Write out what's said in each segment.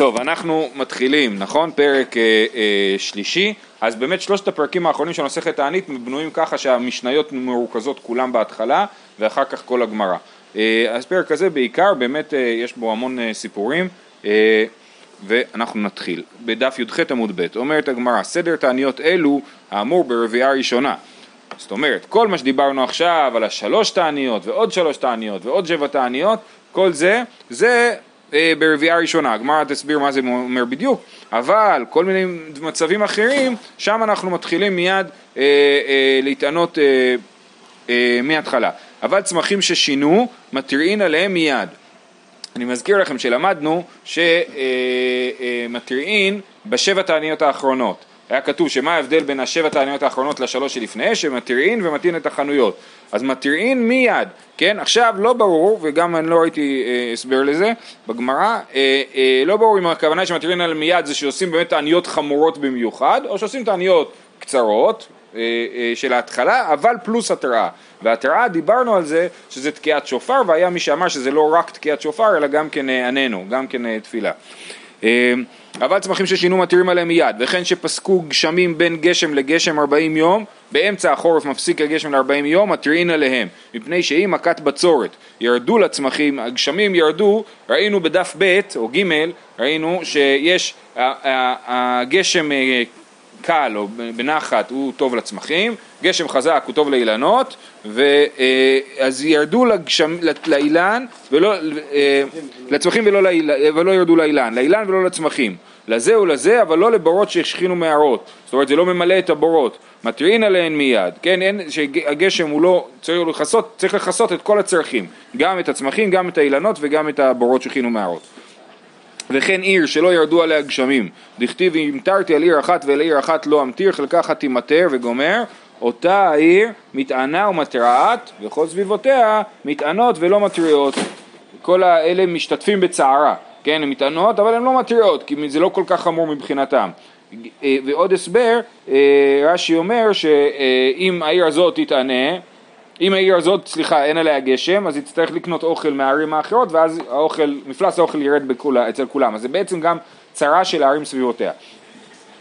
טוב, אנחנו מתחילים, נכון? פרק אה, אה, שלישי. אז באמת שלושת הפרקים האחרונים של מסכת תענית בנויים ככה שהמשניות מרוכזות כולם בהתחלה ואחר כך כל הגמרא. אה, אז פרק הזה בעיקר באמת אה, יש בו המון אה, סיפורים אה, ואנחנו נתחיל. בדף י"ח עמוד ב' אומרת הגמרא סדר תעניות אלו האמור ברביעה ראשונה. זאת אומרת כל מה שדיברנו עכשיו על השלוש תעניות ועוד שלוש תעניות ועוד שבע תעניות כל זה זה אה, ברביעה ראשונה, הגמרא תסביר מה זה אומר בדיוק, אבל כל מיני מצבים אחרים, שם אנחנו מתחילים מיד אה, אה, להתענות אה, אה, מההתחלה. אבל צמחים ששינו, מתריעין עליהם מיד. אני מזכיר לכם שלמדנו שמתריעין אה, אה, בשבע תעניות האחרונות. היה כתוב שמה ההבדל בין השבע תעניות האחרונות לשלוש שלפני, שמתירין ומתאים את החנויות. אז מתירין מיד, כן? עכשיו לא ברור, וגם אני לא ראיתי אה, הסבר לזה בגמרא, אה, אה, לא ברור אם הכוונה שמתירין על מיד זה שעושים באמת תעניות חמורות במיוחד, או שעושים תעניות קצרות, אה, אה, של ההתחלה, אבל פלוס התראה. והתראה דיברנו על זה שזה תקיעת שופר, והיה מי שאמר שזה לא רק תקיעת שופר, אלא גם כן אה, עננו, גם כן תפילה. אבל צמחים ששינו מתירים עליהם מיד, וכן שפסקו גשמים בין גשם לגשם 40 יום, באמצע החורף מפסיק הגשם ל-40 יום, מתירין עליהם, מפני שהיא מכת בצורת. ירדו לצמחים, הגשמים ירדו, ראינו בדף ב' או ג', ראינו שיש, הגשם אה, קל או בנחת הוא טוב לצמחים, גשם חזק הוא טוב לאילנות, אה, ירדו לגשם, לאילן, ולא, אה, לצמחים ולא, ולא ירדו לאילן, לאילן ולא לצמחים. לזה ולזה, אבל לא לבורות שהשכינו מערות. זאת אומרת, זה לא ממלא את הבורות. מתריעין עליהן מיד, כן, אין, שהגשם הוא לא, צריך לכסות, צריך לכסות את כל הצרכים, גם את הצמחים, גם את האילנות וגם את הבורות שהכינו מערות. וכן עיר שלא ירדו עליה גשמים, דכתיב המטרתי על עיר אחת ועל עיר אחת לא אמטיר, חלקה אחת תימטר וגומר, אותה העיר מתענה ומתרעת, וכל סביבותיה מתענות ולא מתריעות. כל האלה משתתפים בצערה. כן, הן מטענות, אבל הן לא מתריעות, כי זה לא כל כך חמור מבחינתם. אה, ועוד הסבר, אה, רש"י אומר שאם העיר הזאת תתענה, אם העיר הזאת, סליחה, אין עליה גשם, אז יצטרך לקנות אוכל מהערים האחרות, ואז האוכל, מפלס האוכל ירד בכולה, אצל כולם. אז זה בעצם גם צרה של הערים סביבותיה.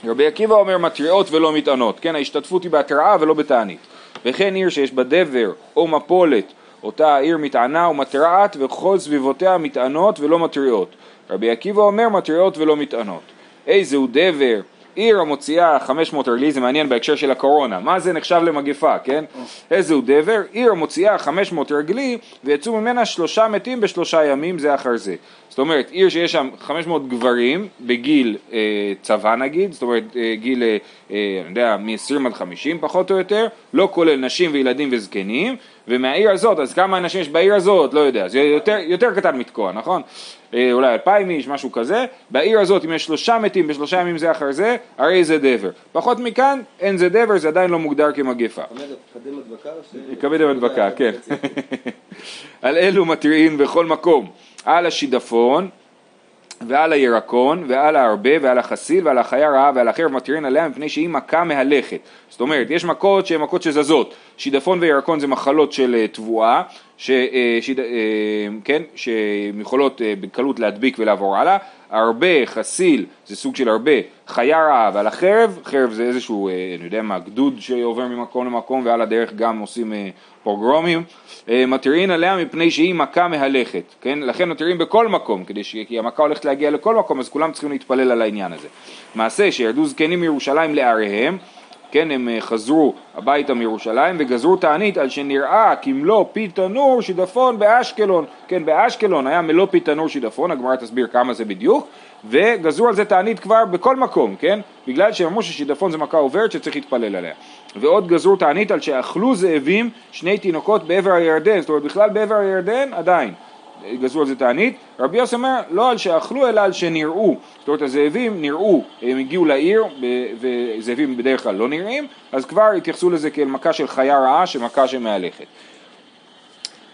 רבי עקיבא אומר מתריעות ולא מטענות, כן, ההשתתפות היא בהתראה ולא בתענית. וכן עיר שיש בה דבר או מפולת אותה העיר מתענה ומתרעת וכל סביבותיה מתענות ולא מתריעות. רבי עקיבא אומר מתריעות ולא מתענות. איזהו דבר, עיר המוציאה 500 רגלי, זה מעניין בהקשר של הקורונה, מה זה נחשב למגפה, כן? איזהו דבר, עיר המוציאה 500 רגלי ויצאו ממנה שלושה מתים בשלושה ימים זה אחר זה. זאת אומרת, עיר שיש שם 500 גברים בגיל אה, צבא נגיד, זאת אומרת אה, גיל, אה, אה אני יודע, מ-20 עד 50 פחות או יותר, לא כולל נשים וילדים וזקנים, ומהעיר הזאת, אז כמה אנשים יש בעיר הזאת, לא יודע, זה יותר, יותר קטן מתקוע, נכון? אה, אולי אלפיים איש, משהו כזה, בעיר הזאת אם יש שלושה מתים בשלושה ימים זה אחר זה, הרי זה דבר. פחות מכאן, אין זה דבר, זה עדיין לא מוגדר כמגפה. יקבל הדבקה, כן. על אלו מתריעים בכל מקום, על השידפון ועל הירקון ועל ההרבה ועל החסיל ועל החיה רעה ועל החרב מתירין עליה מפני שהיא מכה מהלכת. זאת אומרת, יש מכות שהן מכות שזזות. שידפון וירקון זה מחלות של אה, תבואה, ש, אה, שיד, אה, כן, שיכולות בקלות להדביק ולעבור הלאה. הרבה, חסיל, זה סוג של הרבה, חיה רעה ועל החרב, חרב זה איזשהו, אני יודע מה, גדוד שעובר ממקום למקום ועל הדרך גם עושים פוגרומים, מתירין עליה מפני שהיא מכה מהלכת, כן? לכן מתירין בכל מקום, כדי ש... כי המכה הולכת להגיע לכל מקום, אז כולם צריכים להתפלל על העניין הזה. מעשה שירדו זקנים מירושלים לעריהם, כן, הם אה, חזרו הביתה מירושלים וגזרו תענית על שנראה כמלוא פי תנור שידפון באשקלון, כן, באשקלון היה מלוא פי תנור שידפון, הגמרא תסביר כמה זה בדיוק, וגזרו על זה תענית כבר בכל מקום, כן, בגלל שהם אמרו ששידפון זה מכה עוברת שצריך להתפלל עליה. ועוד גזרו תענית על שאכלו זאבים שני תינוקות בעבר הירדן, זאת אומרת בכלל בעבר הירדן עדיין. גזרו על זה תענית, רבי יוסי אומר לא על שאכלו אלא על שנראו, זאת אומרת הזאבים נראו, הם הגיעו לעיר וזאבים בדרך כלל לא נראים, אז כבר התייחסו לזה כאל מכה של חיה רעה, שמכה שמהלכת.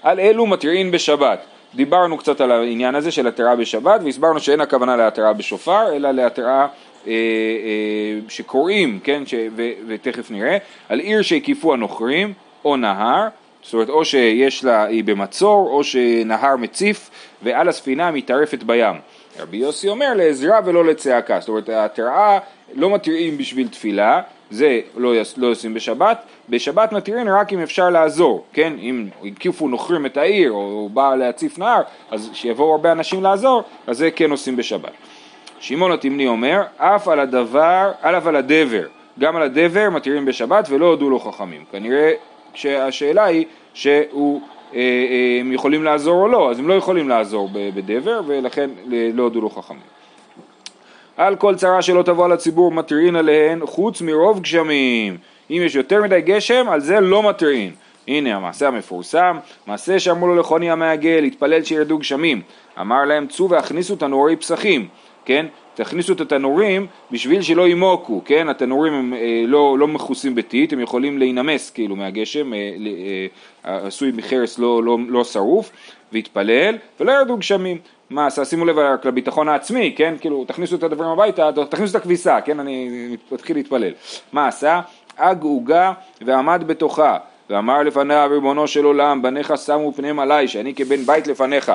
על אלו מתריעים בשבת, דיברנו קצת על העניין הזה של התראה בשבת והסברנו שאין הכוונה להתראה בשופר אלא להתראה אה, אה, שקוראים, כן, ש, ו, ותכף נראה, על עיר שהקיפו הנוכרים או נהר זאת אומרת או שיש לה, היא במצור או שנהר מציף ועל הספינה מתערפת בים. רבי יוסי אומר לעזרה ולא לצעקה, זאת אומרת ההתראה לא מתירים בשביל תפילה, זה לא, לא עושים בשבת, בשבת מתירים רק אם אפשר לעזור, כן? אם הקיפו נוכרים את העיר או בא להציף נהר, אז שיבואו הרבה אנשים לעזור, אז זה כן עושים בשבת. שמעון התמני אומר, אף על הדבר, אף על הדבר, גם על הדבר מתירים בשבת ולא הודו לו חכמים. כנראה שהשאלה היא שהוא אה, אה, הם יכולים לעזור או לא, אז הם לא יכולים לעזור בדבר ולכן לא הודו לו חכמים. על כל צרה שלא תבוא על הציבור מתירין עליהן חוץ מרוב גשמים. אם יש יותר מדי גשם, על זה לא מתירין. הנה המעשה המפורסם, מעשה שאמרו לו לחוני המעגל, התפלל שירדו גשמים. אמר להם צאו והכניסו תנורי פסחים, כן? תכניסו את התנורים בשביל שלא ימוקו, כן? התנורים הם אה, לא, לא מכוסים בטיט, הם יכולים להינמס כאילו מהגשם, אה, אה, עשוי מחרס לא, לא, לא שרוף, והתפלל, ולא ירדו גשמים. מה? שימו לב לביטחון העצמי, כן? כאילו, תכניסו את הדברים הביתה, תכניסו את הכביסה, כן? אני מתחיל להתפלל. מה עשה? אג עוגה ועמד בתוכה. ואמר לפניו ריבונו של עולם, בניך שמו פניהם עליי, שאני כבן בית לפניך.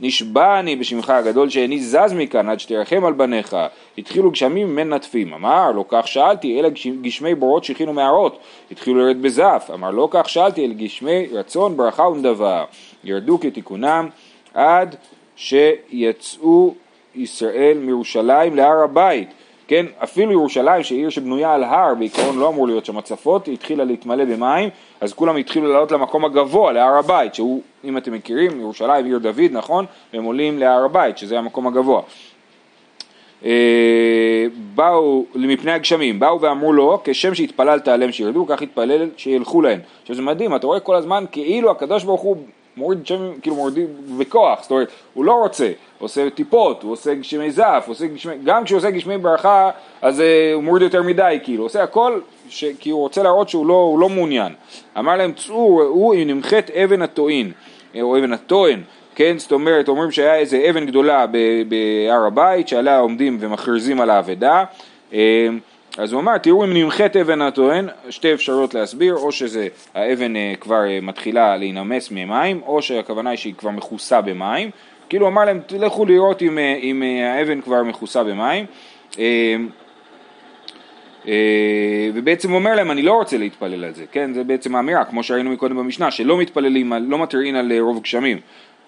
נשבע אני בשמך הגדול שאיני זז מכאן עד שתרחם על בניך. התחילו גשמים מנטפים. אמר לא כך שאלתי, אלה גשמי בורות שהכינו מערות. התחילו לרד בזף. אמר לא כך שאלתי, אלה גשמי רצון ברכה ונדבה. ירדו כתיקונם עד שיצאו ישראל מירושלים להר הבית. כן, אפילו ירושלים שהיא עיר שבנויה על הר, בעיקרון לא אמור להיות שם הצפות, התחילה להתמלא במים, אז כולם התחילו לעלות למקום הגבוה, להר הבית, שהוא, אם אתם מכירים, ירושלים עיר דוד, נכון? והם עולים להר הבית, שזה המקום הגבוה. אה, באו מפני הגשמים, באו ואמרו לו, כשם שהתפללת עליהם שירדו, כך התפלל שילכו להם. עכשיו זה מדהים, אתה רואה כל הזמן כאילו הקדוש ברוך הוא מוריד גשמים, כאילו מורידים בכוח, זאת אומרת, הוא לא רוצה, הוא עושה טיפות, הוא עושה גשמי זף, הוא עושה גשמי, גם כשהוא עושה גשמי ברכה, אז uh, הוא מוריד יותר מדי, כאילו, הוא עושה הכל, ש, כי הוא רוצה להראות שהוא לא, לא מעוניין. אמר להם, צאו, ראו אם נמחית אבן הטוען, אה, או אבן הטוען, כן, זאת אומרת, אומרים שהיה איזה אבן גדולה בהר הבית, שעליה עומדים ומכריזים על האבדה, אה, אז הוא אמר, תראו אם נמחית אבן הטוען, שתי אפשרויות להסביר, או שזה האבן אה, כבר אה, מתחילה להינמס ממים, או שהכוונה היא שהיא כבר מכוסה במים, כאילו הוא אמר להם, תלכו לראות אם, אה, אם האבן כבר מכוסה במים, ובעצם הוא אומר להם, אני לא רוצה להתפלל על זה, כן, זה בעצם האמירה, כמו שראינו מקודם במשנה, שלא מתפללים, לא מתירין על רוב גשמים,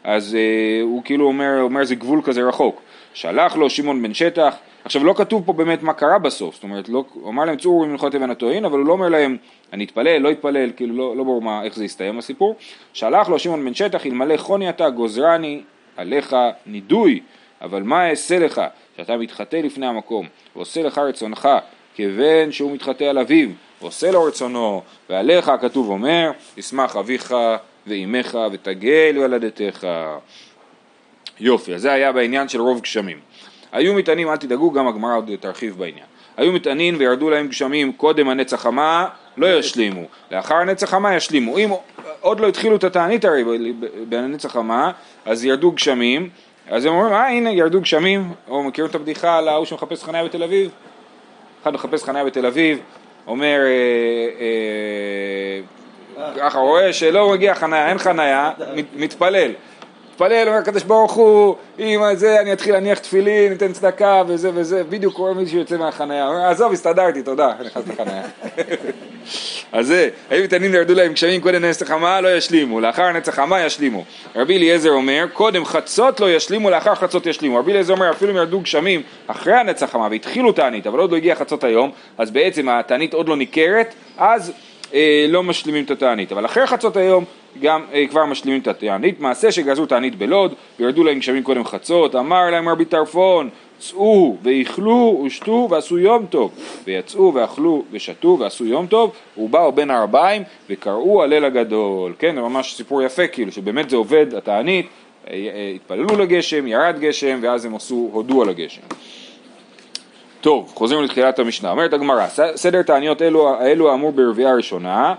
אז הוא כאילו אומר, אומר זה גבול כזה רחוק. שלח לו שמעון בן שטח, עכשיו לא כתוב פה באמת מה קרה בסוף, זאת אומרת, לא, הוא אמר להם צאו ממלכות אבן הטועין, אבל הוא לא אומר להם אני אתפלל, לא אתפלל, כאילו לא, לא ברור מה, איך זה יסתיים הסיפור. שלח לו שמעון בן שטח, אלמלא חוני אתה גוזרני עליך נידוי, אבל מה אעשה לך, שאתה מתחטא לפני המקום, ועושה לך רצונך, כבן שהוא מתחטא על אביו, ועושה לו רצונו, ועליך הכתוב אומר, ישמח אביך ואימך ותגל ילדתך. יופי, אז זה היה בעניין של רוב גשמים. היו מטענים, אל תדאגו, גם הגמרא עוד תרחיב בעניין. היו מטענים וירדו להם גשמים קודם הנץ החמה, לא ישלימו. לאחר הנץ החמה ישלימו. אם עוד לא התחילו את התענית הרי בנץ החמה, אז ירדו גשמים, אז הם אומרים, אה הנה ירדו גשמים, או מכירים את הבדיחה על ההוא שמחפש חניה בתל אביב? אחד מחפש חניה בתל אביב, אומר, אה, אה, ככה רואה שלא מגיע חניה, אין חניה, מתפלל. מתפלל, אומר הקדוש ברוך הוא, אם זה אני אתחיל להניח תפילין, ניתן צדקה וזה וזה, בדיוק קורה מישהו יוצא מהחניה, אומר עזוב הסתדרתי, תודה, נכנס לחניה. אז זה, היו מתענים ירדו להם גשמים קודם נצח חמה לא ישלימו, לאחר נצח חמה ישלימו. רבי אליעזר אומר, קודם חצות לא ישלימו, לאחר חצות ישלימו. רבי אליעזר אומר, אפילו אם ירדו גשמים אחרי הנצח חמה והתחילו תענית, אבל עוד לא הגיע חצות היום, אז בעצם התענית עוד לא ניכרת, אז אה, לא משלימים את התענית. אבל אחרי חצות היום גם אה, כבר משלימים את התענית, מעשה שגזרו תענית בלוד, וירדו להם גשמים קודם חצות, אמר להם רבי טרפון, צאו ואיכלו ושתו ועשו יום טוב, ויצאו ואכלו ושתו ועשו יום טוב, ובאו בין הארבעים וקראו הלל הגדול, כן, זה ממש סיפור יפה כאילו, שבאמת זה עובד, התענית, אה, אה, התפללו לגשם, ירד גשם, ואז הם עשו, הודו על הגשם. טוב, חוזרים לתחילת המשנה, אומרת הגמרא, סדר תעניות אלו, אלו האמור ברביעה הראשונה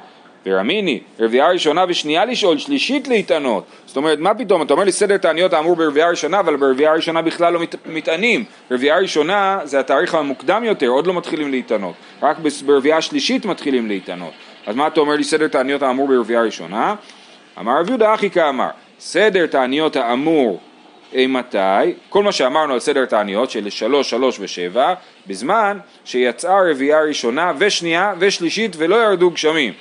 ורמיני, רביעה ראשונה ושנייה לשאול, שלישית להתענות. זאת אומרת, מה פתאום, אתה אומר לי סדר תעניות האמור ברביעה ראשונה, אבל ברביעה ראשונה בכלל לא מת, מתענים. רביעה ראשונה זה התאריך המוקדם יותר, עוד לא מתחילים להתענות. רק ברביעה שלישית מתחילים להתענות. אז מה אתה אומר לי סדר תעניות האמור ברביעה ראשונה? אמר רב יהודה אחי כאמר, סדר תעניות האמור אימתי? כל מה שאמרנו על סדר תעניות של שלוש, שלוש ושבע, בזמן שיצאה רביעייה ראשונה ושנייה ושלישית ולא ירדו גשמים.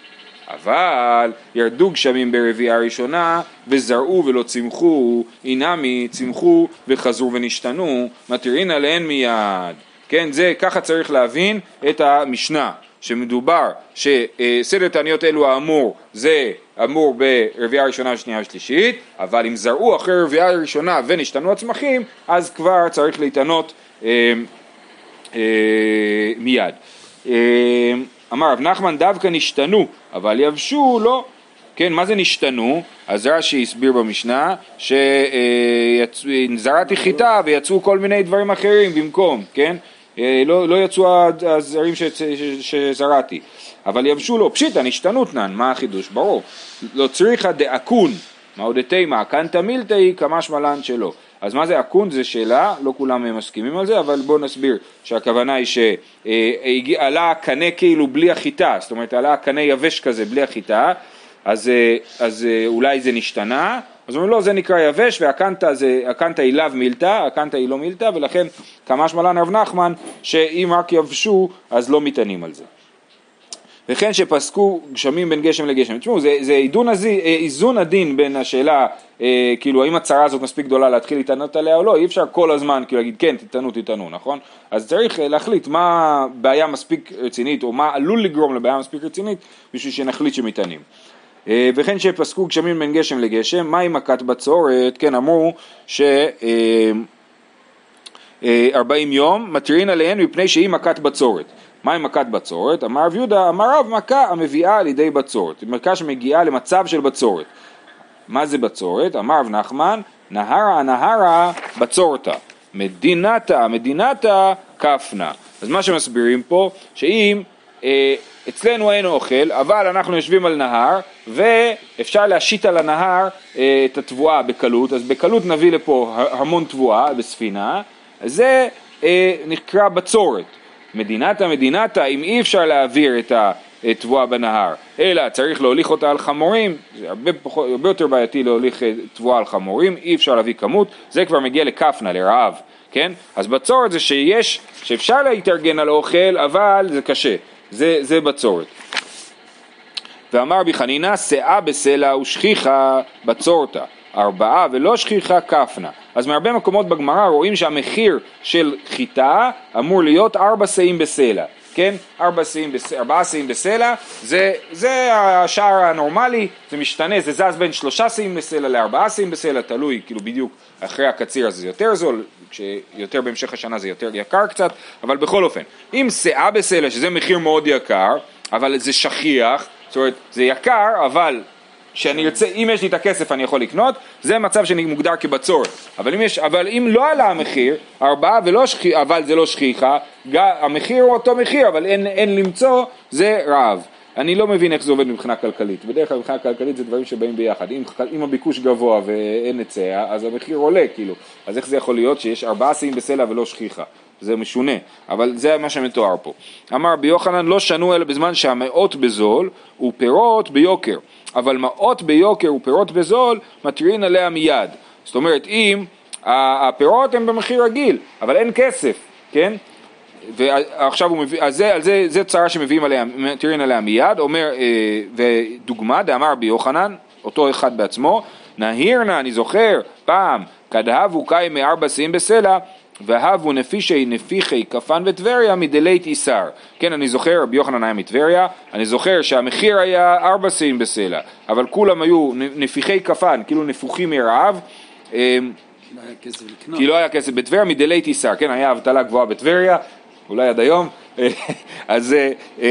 אבל ירדו גשמים ברביעייה ראשונה וזרעו ולא צמחו, אינמי צמחו וחזרו ונשתנו, מתירין עליהן מיד. כן, זה, ככה צריך להבין את המשנה. שמדובר שסדר תעניות אלו האמור זה אמור ברביעייה ראשונה, שנייה ושלישית, אבל אם זרעו אחרי רביעייה ראשונה ונשתנו הצמחים, אז כבר צריך להתענות אה, אה, מיד. אה, אמר רב נחמן דווקא נשתנו, אבל יבשו לא. כן, מה זה נשתנו? אז רש"י הסביר במשנה שזרעתי חיטה ויצאו כל מיני דברים אחרים במקום, כן? אה, לא, לא יצאו הזרים שזרעתי, אבל יבשו לו, פשיטא נשתנותנן, מה החידוש? ברור, לא צריכה דאקון, מהו דתימה, קנתא מילתאי כמשמע לן שלא. אז מה זה אקון? זה שאלה, לא כולם מסכימים על זה, אבל בואו נסביר שהכוונה היא שעלה הקנה כאילו בלי החיטה, זאת אומרת עלה הקנה יבש כזה בלי החיטה, אז, אה, אז אה, אולי זה נשתנה, אז אומרים לא זה נקרא יבש והקנטה זה, הקנטה היא לאו מילתא, הקנטה היא לא מילתא ולכן כמש מלן רב נחמן שאם רק יבשו אז לא מתענים על זה. וכן שפסקו גשמים בין גשם לגשם. תשמעו, זה, זה אידון הזי, אה, איזון הדין בין השאלה, אה, כאילו האם הצרה הזאת מספיק גדולה להתחיל להתענות עליה או לא, אי אפשר כל הזמן כאילו להגיד כן תטענו תטענו, נכון? אז צריך אה, להחליט מה בעיה מספיק רצינית או מה עלול לגרום לבעיה מספיק רצינית בשביל שנחליט שמתענים. אה, וכן שפסקו גשמים בין גשם לגשם, מהי מכת בצורת? כן, אמרו ש... 40 אה, יום, מתירין עליהן מפני שהיא מכת בצורת. מהי מכת בצורת? אמר רב יהודה, אמר רב מכה המביאה לידי בצורת. מכה שמגיעה למצב של בצורת. מה זה בצורת? אמר רב נחמן, נהרה נהרה בצורתה. מדינתה מדינתה כפנה. אז מה שמסבירים פה, שאם אה, אצלנו אין אוכל, אבל אנחנו יושבים על נהר, ואפשר להשית על הנהר אה, את התבואה בקלות, אז בקלות נביא לפה המון תבואה בספינה, זה אה, נקרא בצורת. מדינתה מדינתה, אם אי אפשר להעביר את התבואה בנהר, אלא צריך להוליך אותה על חמורים, זה הרבה, פחות, הרבה יותר בעייתי להוליך אה, תבואה על חמורים, אי אפשר להביא כמות, זה כבר מגיע לכפנה, לרעב, כן? אז בצורת זה שיש, שאפשר להתארגן על אוכל, אבל זה קשה. זה, זה בצורת. ואמר רבי חנינא, שאה בסלע ושכיחה בצורתא, ארבעה ולא שכיחה כפנה. אז מהרבה מקומות בגמרא רואים שהמחיר של חיטה אמור להיות ארבע שאים בסלע. כן? ארבע שאים, ארבעה שאים בסלע, זה, זה השער הנורמלי, זה משתנה, זה זז בין שלושה שאים בסלע לארבעה שאים בסלע, תלוי, כאילו בדיוק אחרי הקציר הזה זה יותר זול, כשיותר בהמשך השנה זה יותר יקר קצת, אבל בכל אופן, אם שאה בסלע, שזה מחיר מאוד יקר, אבל זה שכיח, זאת אומרת, זה יקר, אבל שאני ארצה, אם יש לי את הכסף אני יכול לקנות, זה מצב שאני מוגדר כבצורת. אבל אם, יש, אבל אם לא עלה המחיר, ארבעה ולא שכיח, אבל זה לא שכיחה, המחיר הוא אותו מחיר, אבל אין, אין למצוא, זה רעב. אני לא מבין איך זה עובד מבחינה כלכלית. בדרך כלל מבחינה כלכלית זה דברים שבאים ביחד. אם, אם הביקוש גבוה ואין היצע, אז המחיר עולה, כאילו. אז איך זה יכול להיות שיש ארבעה שיאים בסלע ולא שכיחה? זה משונה, אבל זה מה שמתואר פה. אמר רבי יוחנן לא שנו אלא בזמן שהמאות בזול ופירות ביוקר, אבל מעות ביוקר ופירות בזול מתירין עליה מיד. זאת אומרת, אם הפירות הם במחיר רגיל, אבל אין כסף, כן? ועכשיו הוא מביא, אז זה, זה, זה צרה שמביאים עליה, מתירין עליה מיד, אומר, אה, ודוגמה, דאמר רבי יוחנן, אותו אחד בעצמו, נהירנה, אני זוכר, פעם, כדהבו קאי מארבע שיאים בסלע, והבו נפישי נפיחי כפן וטבריה מדלית איסר. כן, אני זוכר, רבי יוחנן היה מטבריה, אני זוכר שהמחיר היה ארבע שיאים בסלע, אבל כולם היו נפיחי כפן, כאילו נפוחים מרעב. אמ, כי לא היה כסף בטבריה, מדלית איסר, כן, היה אבטלה גבוהה בטבריה, אולי עד היום, אז אה, אה,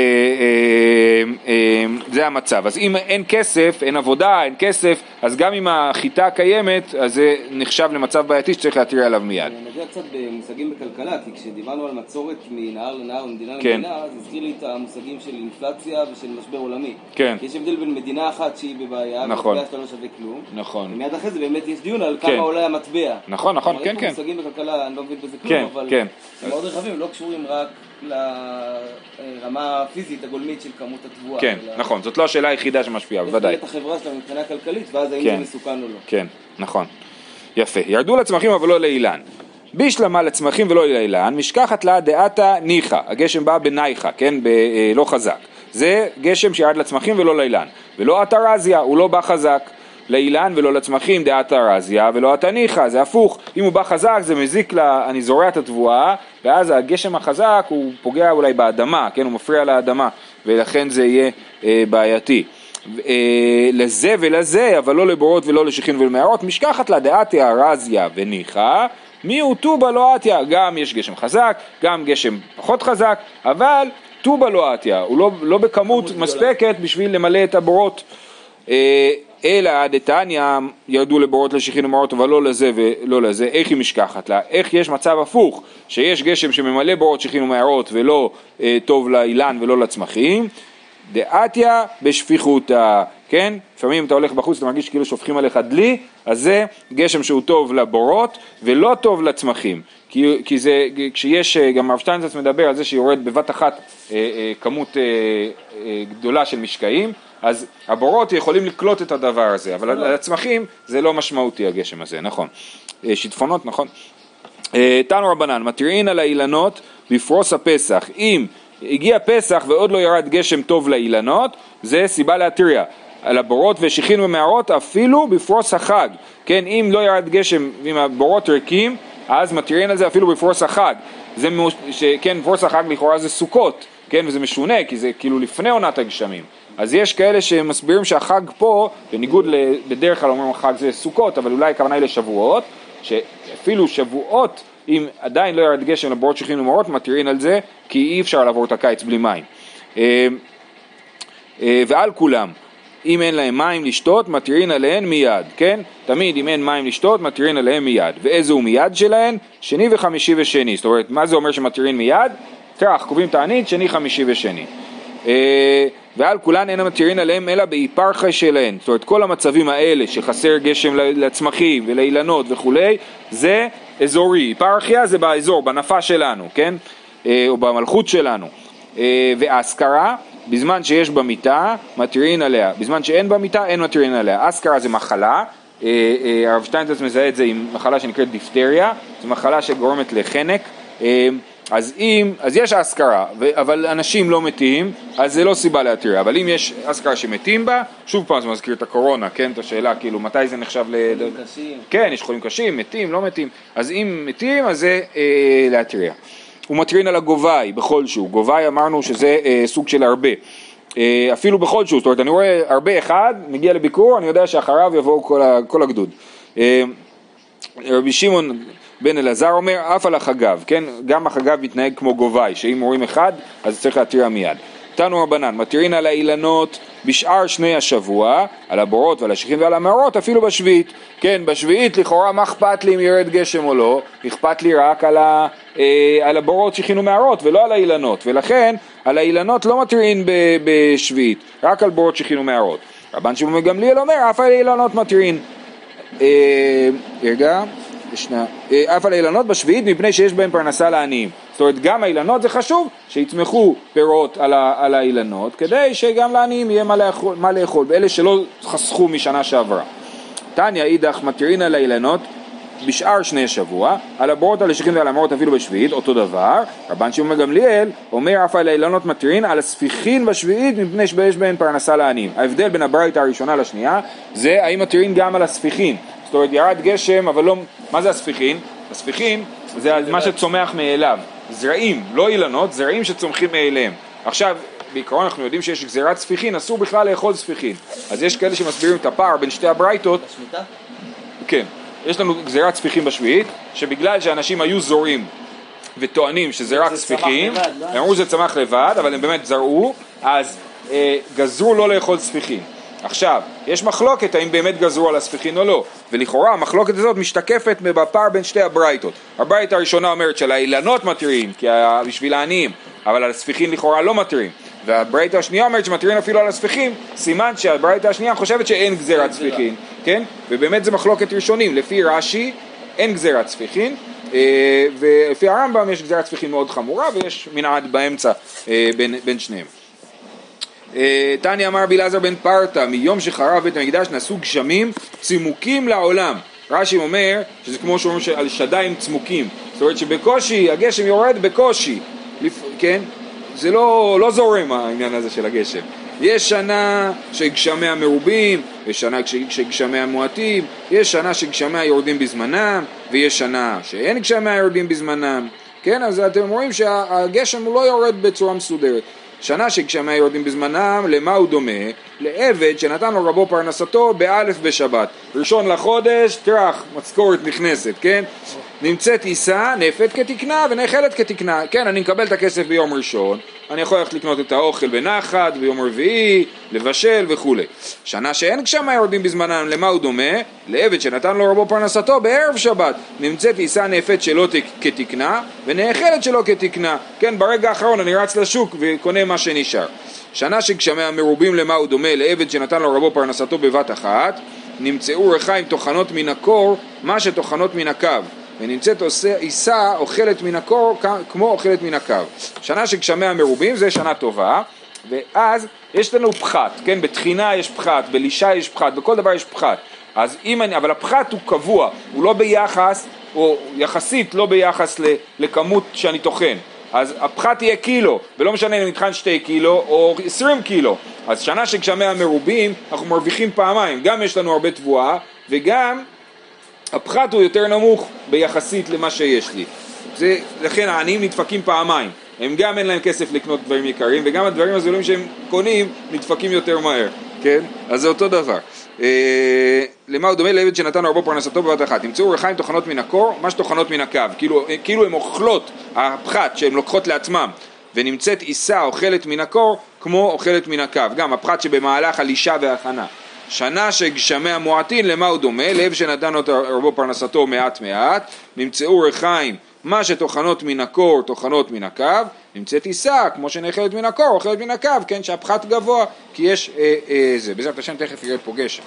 אה, זה המצב. אז אם אין כסף, אין עבודה, אין כסף, אז גם אם החיטה קיימת, אז זה נחשב למצב בעייתי שצריך להתריע עליו מיד. אני נגיע קצת במושגים בכלכלה, כי כשדיברנו על מצורת מנהר לנהר ומדינה כן. למדינה, אז הזכיר לי את המושגים של אינפלציה ושל משבר עולמי. כן. יש הבדל בין מדינה אחת שהיא בבעיה, נכון. ומטבע שלה לא שווה כלום. נכון. ומיד אחרי זה באמת יש דיון על כמה כן. עולה המטבע. נכון, נכון, כן, כן. מושגים בכלכלה, אני לא מבין בזה כלום, כן, אבל כן. הם מאוד רחבים, לא קשורים רק לרמה הפיזית הגולמית של כמות התבואה. כן, אלא... נכון, זאת לא השאלה היחידה שמשפיעה, בוודאי. את החברה שלה מבחינה כלכלית, ואז האם כן. זה מסוכן או לא. כן, נכון. יפה. ירדו לצמחים אבל לא לאילן. בישלמה לצמחים ולא לאילן, משכחת לה דעתה ניחא, הגשם בא בנייחא, כן, ב, אה, לא חזק. זה גשם שירד לצמחים ולא לאילן. ולא אתרזיה, הוא לא בא חזק. לאילן ולא לצמחים דעת ארזיה ולא התניחא, זה הפוך, אם הוא בא חזק זה מזיק לה, אני זורע את התבואה ואז הגשם החזק הוא פוגע אולי באדמה, כן, הוא מפריע לאדמה ולכן זה יהיה אה, בעייתי. אה, לזה ולזה, אבל לא לבורות ולא לשכין ולמערות, משכחת לה דעתי ארזיה וניחא, מי הוא טובה לא עטיה, גם יש גשם חזק, גם גשם פחות חזק, אבל טובה לא עטיה, הוא לא, לא בכמות מספקת בשביל למלא את הבורות. אה, אלא דתניא ירדו לבורות לשיחין ומעות אבל לא לזה ולא לזה, איך היא משכחת לה? איך יש מצב הפוך, שיש גשם שממלא בורות שיחין ומערות ולא אה, טוב לאילן ולא לצמחים? דעתיה בשפיכותה, כן? לפעמים אתה הולך בחוץ, אתה מרגיש כאילו שופכים עליך דלי, אז זה גשם שהוא טוב לבורות ולא טוב לצמחים. כי, כי זה, כשיש, אה, גם הרב שטיינזרץ מדבר על זה שיורד בבת אחת אה, אה, כמות אה, אה, גדולה של משקעים, אז הבורות יכולים לקלוט את הדבר הזה, אבל על הצמחים זה לא משמעותי הגשם הזה, נכון. אה, שיטפונות, נכון. אה, תנו רבנן, מתירין על האילנות בפרוס הפסח. אם הגיע פסח ועוד לא ירד גשם טוב לאילנות, זה סיבה להתריע. על הבורות ושיחין ומערות אפילו בפרוס החג. כן, אם לא ירד גשם ואם הבורות ריקים, אז מתירין על זה אפילו בפרוס החג. זה, מוש... כן, פרוס החג לכאורה זה סוכות, כן, וזה משונה, כי זה כאילו לפני עונת הגשמים. אז יש כאלה שמסבירים שהחג פה, בניגוד בדרך כלל אומרים החג זה סוכות, אבל אולי הכוונה היא לשבועות, שאפילו שבועות, אם עדיין לא ירד גשם לבורות שכנים ומורות, מתירין על זה, כי אי אפשר לעבור את הקיץ בלי מים. אה, אה, ועל כולם, אם אין להם מים לשתות, מתירין עליהן מיד, כן? תמיד אם אין מים לשתות, מתירין עליהן מיד. ואיזה הוא מיד שלהן? שני וחמישי ושני. זאת אומרת, מה זה אומר שמתירין מיד? טרח, קובעים תענית, שני, חמישי ושני. אה, ועל כולן אין המתירין עליהם אלא באיפרחה שלהן. זאת אומרת, כל המצבים האלה שחסר גשם לצמחים ולאילנות וכולי, זה אזורי. איפרכיה זה באזור, בנפה שלנו, כן? אה, או במלכות שלנו. אה, ואסכרה, בזמן שיש במיטה, מתירין עליה. בזמן שאין במיטה, אין מתירין עליה. אסכרה זה מחלה. הרב שטיינטס מזהה את זה עם מחלה שנקראת דיפטריה, זו מחלה שגורמת לחנק. אז אם, אז יש אזכרה, אבל אנשים לא מתים, אז זה לא סיבה להתיר, אבל אם יש אזכרה שמתים בה, שוב פעם זה מזכיר את הקורונה, כן, את השאלה, כאילו, מתי זה נחשב ל... חולים קשים. כן, יש חולים קשים, מתים, לא מתים, אז אם מתים, אז זה אה, להתריע. הוא מטרין על הגובי, בכל שהוא, גובי אמרנו שזה אה, סוג של הרבה. אה, אפילו בכל שהוא, זאת אומרת, אני רואה הרבה אחד, מגיע לביקור, אני יודע שאחריו יבואו כל, כל הגדוד. אה, רבי שמעון בן אלעזר אומר, אף על החגב, כן? גם החגב מתנהג כמו גובי, שאם רואים אחד, אז צריך להתריע מיד. תנו רבנן, מתירין על האילנות בשאר שני השבוע, על הבורות ועל השיחים ועל המאורות, אפילו בשביעית. כן, בשביעית לכאורה מה אכפת לי אם ירד גשם או לא, אכפת לי רק על, ה, אה, על הבורות שיחין ומערות ולא על האילנות, ולכן על האילנות לא מתירין בשביעית, רק על בורות שיחין ומערות. רבן שמעון גמליאל אומר, אף על האילנות מתירין. אה, רגע. ישנה, אה, אף על האילנות בשביעית מפני שיש בהם פרנסה לעניים. זאת אומרת גם האילנות זה חשוב שיצמחו פירות על, ה, על האילנות כדי שגם לעניים יהיה מה לאכול, מה לאכול ואלה שלא חסכו משנה שעברה. תניא אידך מתירין על האילנות בשאר שני שבוע, על הבורות על השכים ועל המורות אפילו בשביעית, אותו דבר. רבן שמעון גמליאל אומר אף על האילנות מתירין על הספיחין בשביעית מפני שיש בהן פרנסה לעניים. ההבדל בין הברייתא הראשונה לשנייה זה האם מתירין גם על הספיחין. זאת אומרת ירד גשם אבל לא מה זה הספיחין? הספיחין זה מה שצומח מאליו, זרעים, לא אילנות, זרעים שצומחים מאליהם. עכשיו, בעיקרון אנחנו יודעים שיש גזירת ספיחין, אסור בכלל לאכול ספיחין. אז יש כאלה שמסבירים את הפער בין שתי הברייתות. בשמיטה? כן. יש לנו גזירת ספיחין בשביעית, שבגלל שאנשים היו זורים וטוענים שזה רק ספיחין, לא? הם אמרו שזה צמח לבד, אבל הם באמת זרעו, אז אה, גזרו לא לאכול ספיחין. עכשיו, יש מחלוקת האם באמת גזרו על הספיחין או לא, ולכאורה המחלוקת הזאת משתקפת בפער בין שתי הברייתות. הברייתה הראשונה אומרת שעל האילנות מתירים, כי בשביל העניים, אבל על הספיחין לכאורה לא מתירים. והברייתה השנייה אומרת שמתירים אפילו על הספיחין, סימן שהברייתה השנייה חושבת שאין גזירת ספיחין, כן? ובאמת זה מחלוקת ראשונים, לפי רש"י אין גזירת ספיחין, אה, ולפי הרמב"ם יש גזירת ספיחין מאוד חמורה ויש מנעד באמצע אה, בין, בין שניהם. אה, תניא אמר רבי אלעזר בן פרתא, מיום שחרב בית המקדש נשאו גשמים צימוקים לעולם. רש"י אומר שזה כמו שאומרים על שדיים צמוקים, זאת אומרת שבקושי, הגשם יורד בקושי, כן? זה לא, לא זורם העניין הזה של הגשם. יש שנה שגשמיה מרובים, יש שנה שגשמיה מועטים, יש שנה שגשמיה יורדים בזמנם, ויש שנה שאין גשמיה יורדים בזמנם, כן? אז אתם רואים שהגשם הוא לא יורד בצורה מסודרת. שנה שגשמיה יורדים בזמנם, למה הוא דומה? לעבד שנתן לו רבו פרנסתו באלף בשבת. ראשון לחודש, טראח, משכורת נכנסת, כן? נמצאת עיסה, נפת כתקנה ונאכלת כתקנה. כן, אני מקבל את הכסף ביום ראשון, אני יכול ללכת לקנות את האוכל בנחת, ביום רביעי, לבשל וכולי. שנה שאין גשמה יורדים בזמנם, למה הוא דומה? לעבד שנתן לו רבו פרנסתו בערב שבת. נמצאת עיסה נפת שלא כתקנה ונאכלת שלא כתקנה. כן, ברגע האחרון אני רץ לשוק וקונה מה שנשאר. שנה שגשמיה מרובים למה הוא דומה? לעבד שנתן לו רבו פרנסתו בבת אחת. נמצאו ריחיים טוחנות מן הקור, מה שטוחנות מן הקו. ונמצאת עיסה אוכלת מן הקור כמו אוכלת מן הקו. שנה שגשמיה מרובים זה שנה טובה, ואז יש לנו פחת, כן? בתחינה יש פחת, בלישה יש פחת, בכל דבר יש פחת. אז אם אני, אבל הפחת הוא קבוע, הוא לא ביחס, או יחסית לא ביחס לכמות שאני טוחן. אז הפחת יהיה קילו, ולא משנה אם נטחן שתי קילו או עשרים קילו. אז שנה שגשמיה מרובים, אנחנו מרוויחים פעמיים, גם יש לנו הרבה תבואה, וגם הפחת הוא יותר נמוך ביחסית למה שיש לי. זה, לכן העניים נדפקים פעמיים. הם גם אין להם כסף לקנות דברים יקרים, וגם הדברים הזולים שהם קונים נדפקים יותר מהר, כן? אז זה אותו דבר. אה, למה הוא דומה לעבד שנתן הרבה פרנסתו בבת אחת? נמצאו ריחיים טוחנות מן הקור, מה שטוחנות מן הקו, כאילו, כאילו הן אוכלות, הפחת שהן לוקחות לעצמם, ונמצאת עיסה אוכלת מן הקור כמו אוכלת מן הקו, גם הפחת שבמהלך הלישה וההכנה. שנה שגשמי המועטין למה הוא דומה? לב שנתן לו רבו פרנסתו מעט מעט, נמצאו ריחיים מה שטוחנות מן הקור טוחנות מן הקו, נמצאת עיסה כמו שנאכלת מן הקור אוכלת מן הקו, כן שהפחת גבוה כי יש אה, אה, זה, בעזרת השם תכף ירד פה גשם.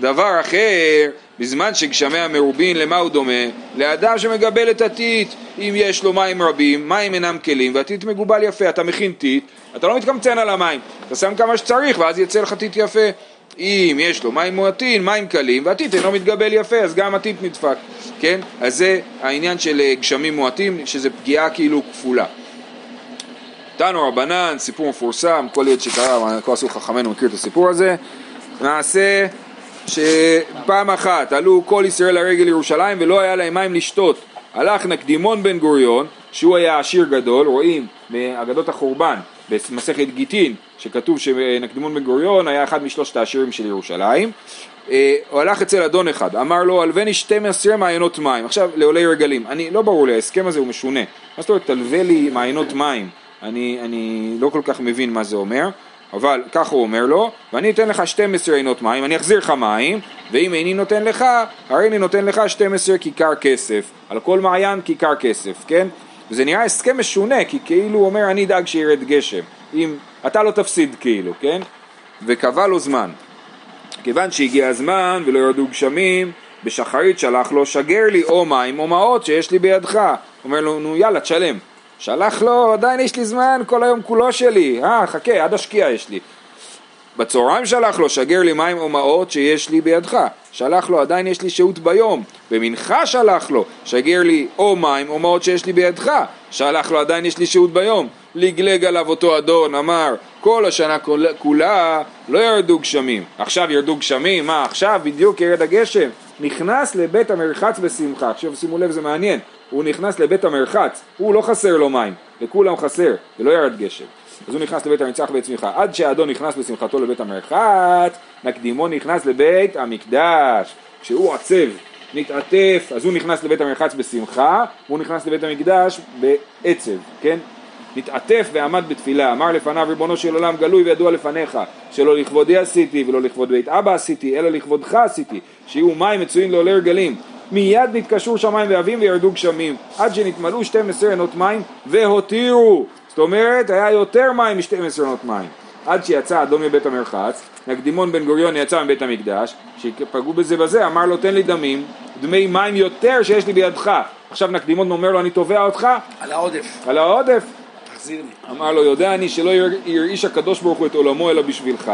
דבר אחר, בזמן שגשמי המרובין למה הוא דומה? לאדם שמגבל את הטיט, אם יש לו מים רבים, מים אינם כלים והטיט מגובל יפה, אתה מכין טיט, אתה לא מתקמצן על המים, אתה שם כמה שצריך ואז יצא לך טיט יפה אם יש לו מים מועטים, מים קלים, והטיט אינו מתגבל יפה, אז גם הטיט נדפק, כן? אז זה העניין של אה, גשמים מועטים, שזה פגיעה כאילו כפולה. תנו רבנן, סיפור מפורסם, כל ילד שקרא, כל עשו חכמינו מכיר את הסיפור הזה. נעשה שפעם אחת עלו כל ישראל לרגל ירושלים ולא היה להם מים לשתות. הלך נקדימון בן גוריון, שהוא היה עשיר גדול, רואים מאגדות החורבן, במסכת גיטין, שכתוב שנקדימון בן גוריון היה אחד משלושת העשירים של ירושלים, אה, הוא הלך אצל אדון אחד, אמר לו הלווני 12 מעיינות מים, עכשיו לעולי רגלים, אני, לא ברור לי, ההסכם הזה הוא משונה, מה זאת אומרת תלווה לי מעיינות מים, אני, אני לא כל כך מבין מה זה אומר, אבל ככה הוא אומר לו, ואני אתן לך 12 עינות מים, אני אחזיר לך מים, ואם איני נותן לך, הרי אני נותן לך 12 כיכר כסף, על כל מעיין כיכר כסף, כן? וזה נראה הסכם משונה, כי כאילו הוא אומר אני אדאג שירד גשם, אם אתה לא תפסיד כאילו, כן? וקבע לו זמן. כיוון שהגיע הזמן ולא ירדו גשמים, בשחרית שלח לו שגר לי או מים או מעות שיש לי בידך. אומר לו נו יאללה תשלם. שלח לו עדיין יש לי זמן כל היום כולו שלי, אה חכה עד השקיעה יש לי. בצהריים שלח לו, שגר לי מים או מעות שיש לי בידך. שלח לו, עדיין יש לי שהות ביום. במנחה שלח לו, שגר לי או מים או מעות שיש לי בידך. שלח לו, עדיין יש לי שהות ביום. לגלג עליו אותו אדון, אמר, כל השנה כולה לא ירדו גשמים. עכשיו ירדו גשמים, מה עכשיו בדיוק ירד הגשם? נכנס לבית המרחץ בשמחה. עכשיו שימו לב, זה מעניין. הוא נכנס לבית המרחץ, הוא לא חסר לו מים, לכולם חסר, ולא ירד גשם. אז הוא נכנס לבית המצח בצמיחה. עד שהאדון נכנס בשמחתו לבית המרחץ, נקדימו נכנס לבית המקדש. כשהוא עצב, נתעטף, אז הוא נכנס לבית המרחץ בשמחה, והוא נכנס לבית המקדש בעצב, כן? נתעטף ועמד בתפילה, אמר לפניו ריבונו של עולם גלוי וידוע לפניך, שלא לכבודי עשיתי ולא לכבוד בית אבא עשיתי, אלא לכבודך עשיתי, שיהיו מים מצויים לעולי רגלים. מיד נתקשרו שמיים ואבים וירדו גשמים, עד שנתמלאו 12 עינות מים והותירו זאת אומרת, היה יותר מים מ-12 עונות מים. עד שיצא אדום מבית המרחץ, נקדימון בן גוריון יצא מבית המקדש, שפגעו בזה בזה, אמר לו תן לי דמים, דמי מים יותר שיש לי בידך. עכשיו נקדימון אומר לו אני תובע אותך. על העודף. על העודף. תחזיר לי. אמר לו יודע אני שלא ירעיש הקדוש ברוך הוא את עולמו אלא בשבילך,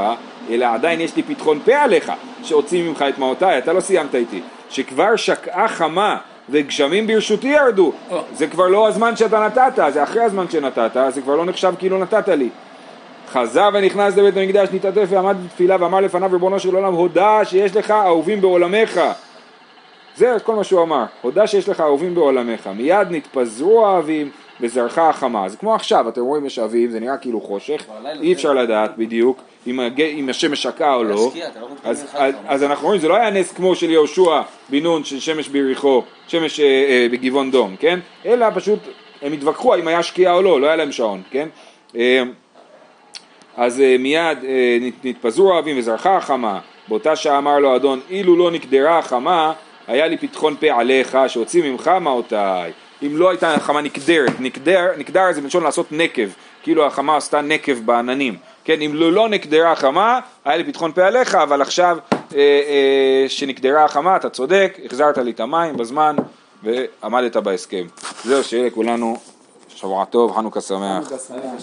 אלא עדיין יש לי פתחון פה עליך, שהוציא ממך את מעותיי, אתה לא סיימת איתי. שכבר שקעה חמה וגשמים ברשותי ירדו, זה כבר לא הזמן שאתה נתת, זה אחרי הזמן שנתת, זה כבר לא נחשב כאילו נתת לי. חזר ונכנס לבית המקדש, נתעטף ועמד בתפילה ואמר לפניו ריבונו של עולם, הודה שיש לך אהובים בעולמך. זה כל מה שהוא אמר, הודה שיש לך אהובים בעולמך. מיד נתפזרו האהבים וזרחה החמה. זה כמו עכשיו, אתם רואים יש אביב, זה נראה כאילו חושך, אי אפשר לדעת בדיוק אם, הג... אם השמש שקעה או לא. לא אז, אז, אז אנחנו רואים, זה לא היה נס כמו של יהושע בן נון של שמש ביריחו, שמש אה, אה, בגבעון דום, כן? אלא פשוט הם התווכחו האם היה שקיעה או לא, לא היה להם שעון, כן? אה, אז אה, מיד אה, נתפזרו האבים וזרחה החמה, באותה שעה אמר לו אדון, אילו לא נקדרה החמה, היה לי פתחון פה עליך, שהוציא ממך מעותיי. אם לא הייתה החמה נקדרת, נקדר, נקדר זה בלשון לעשות נקב, כאילו החמה עשתה נקב בעננים, כן, אם לא, לא נקדרה החמה, היה לי פתחון פה עליך, אבל עכשיו אה, אה, שנקדרה החמה, אתה צודק, החזרת לי את המים בזמן ועמדת בהסכם. זהו, שיהיה לכולנו שבוע טוב, חנוכה שמח.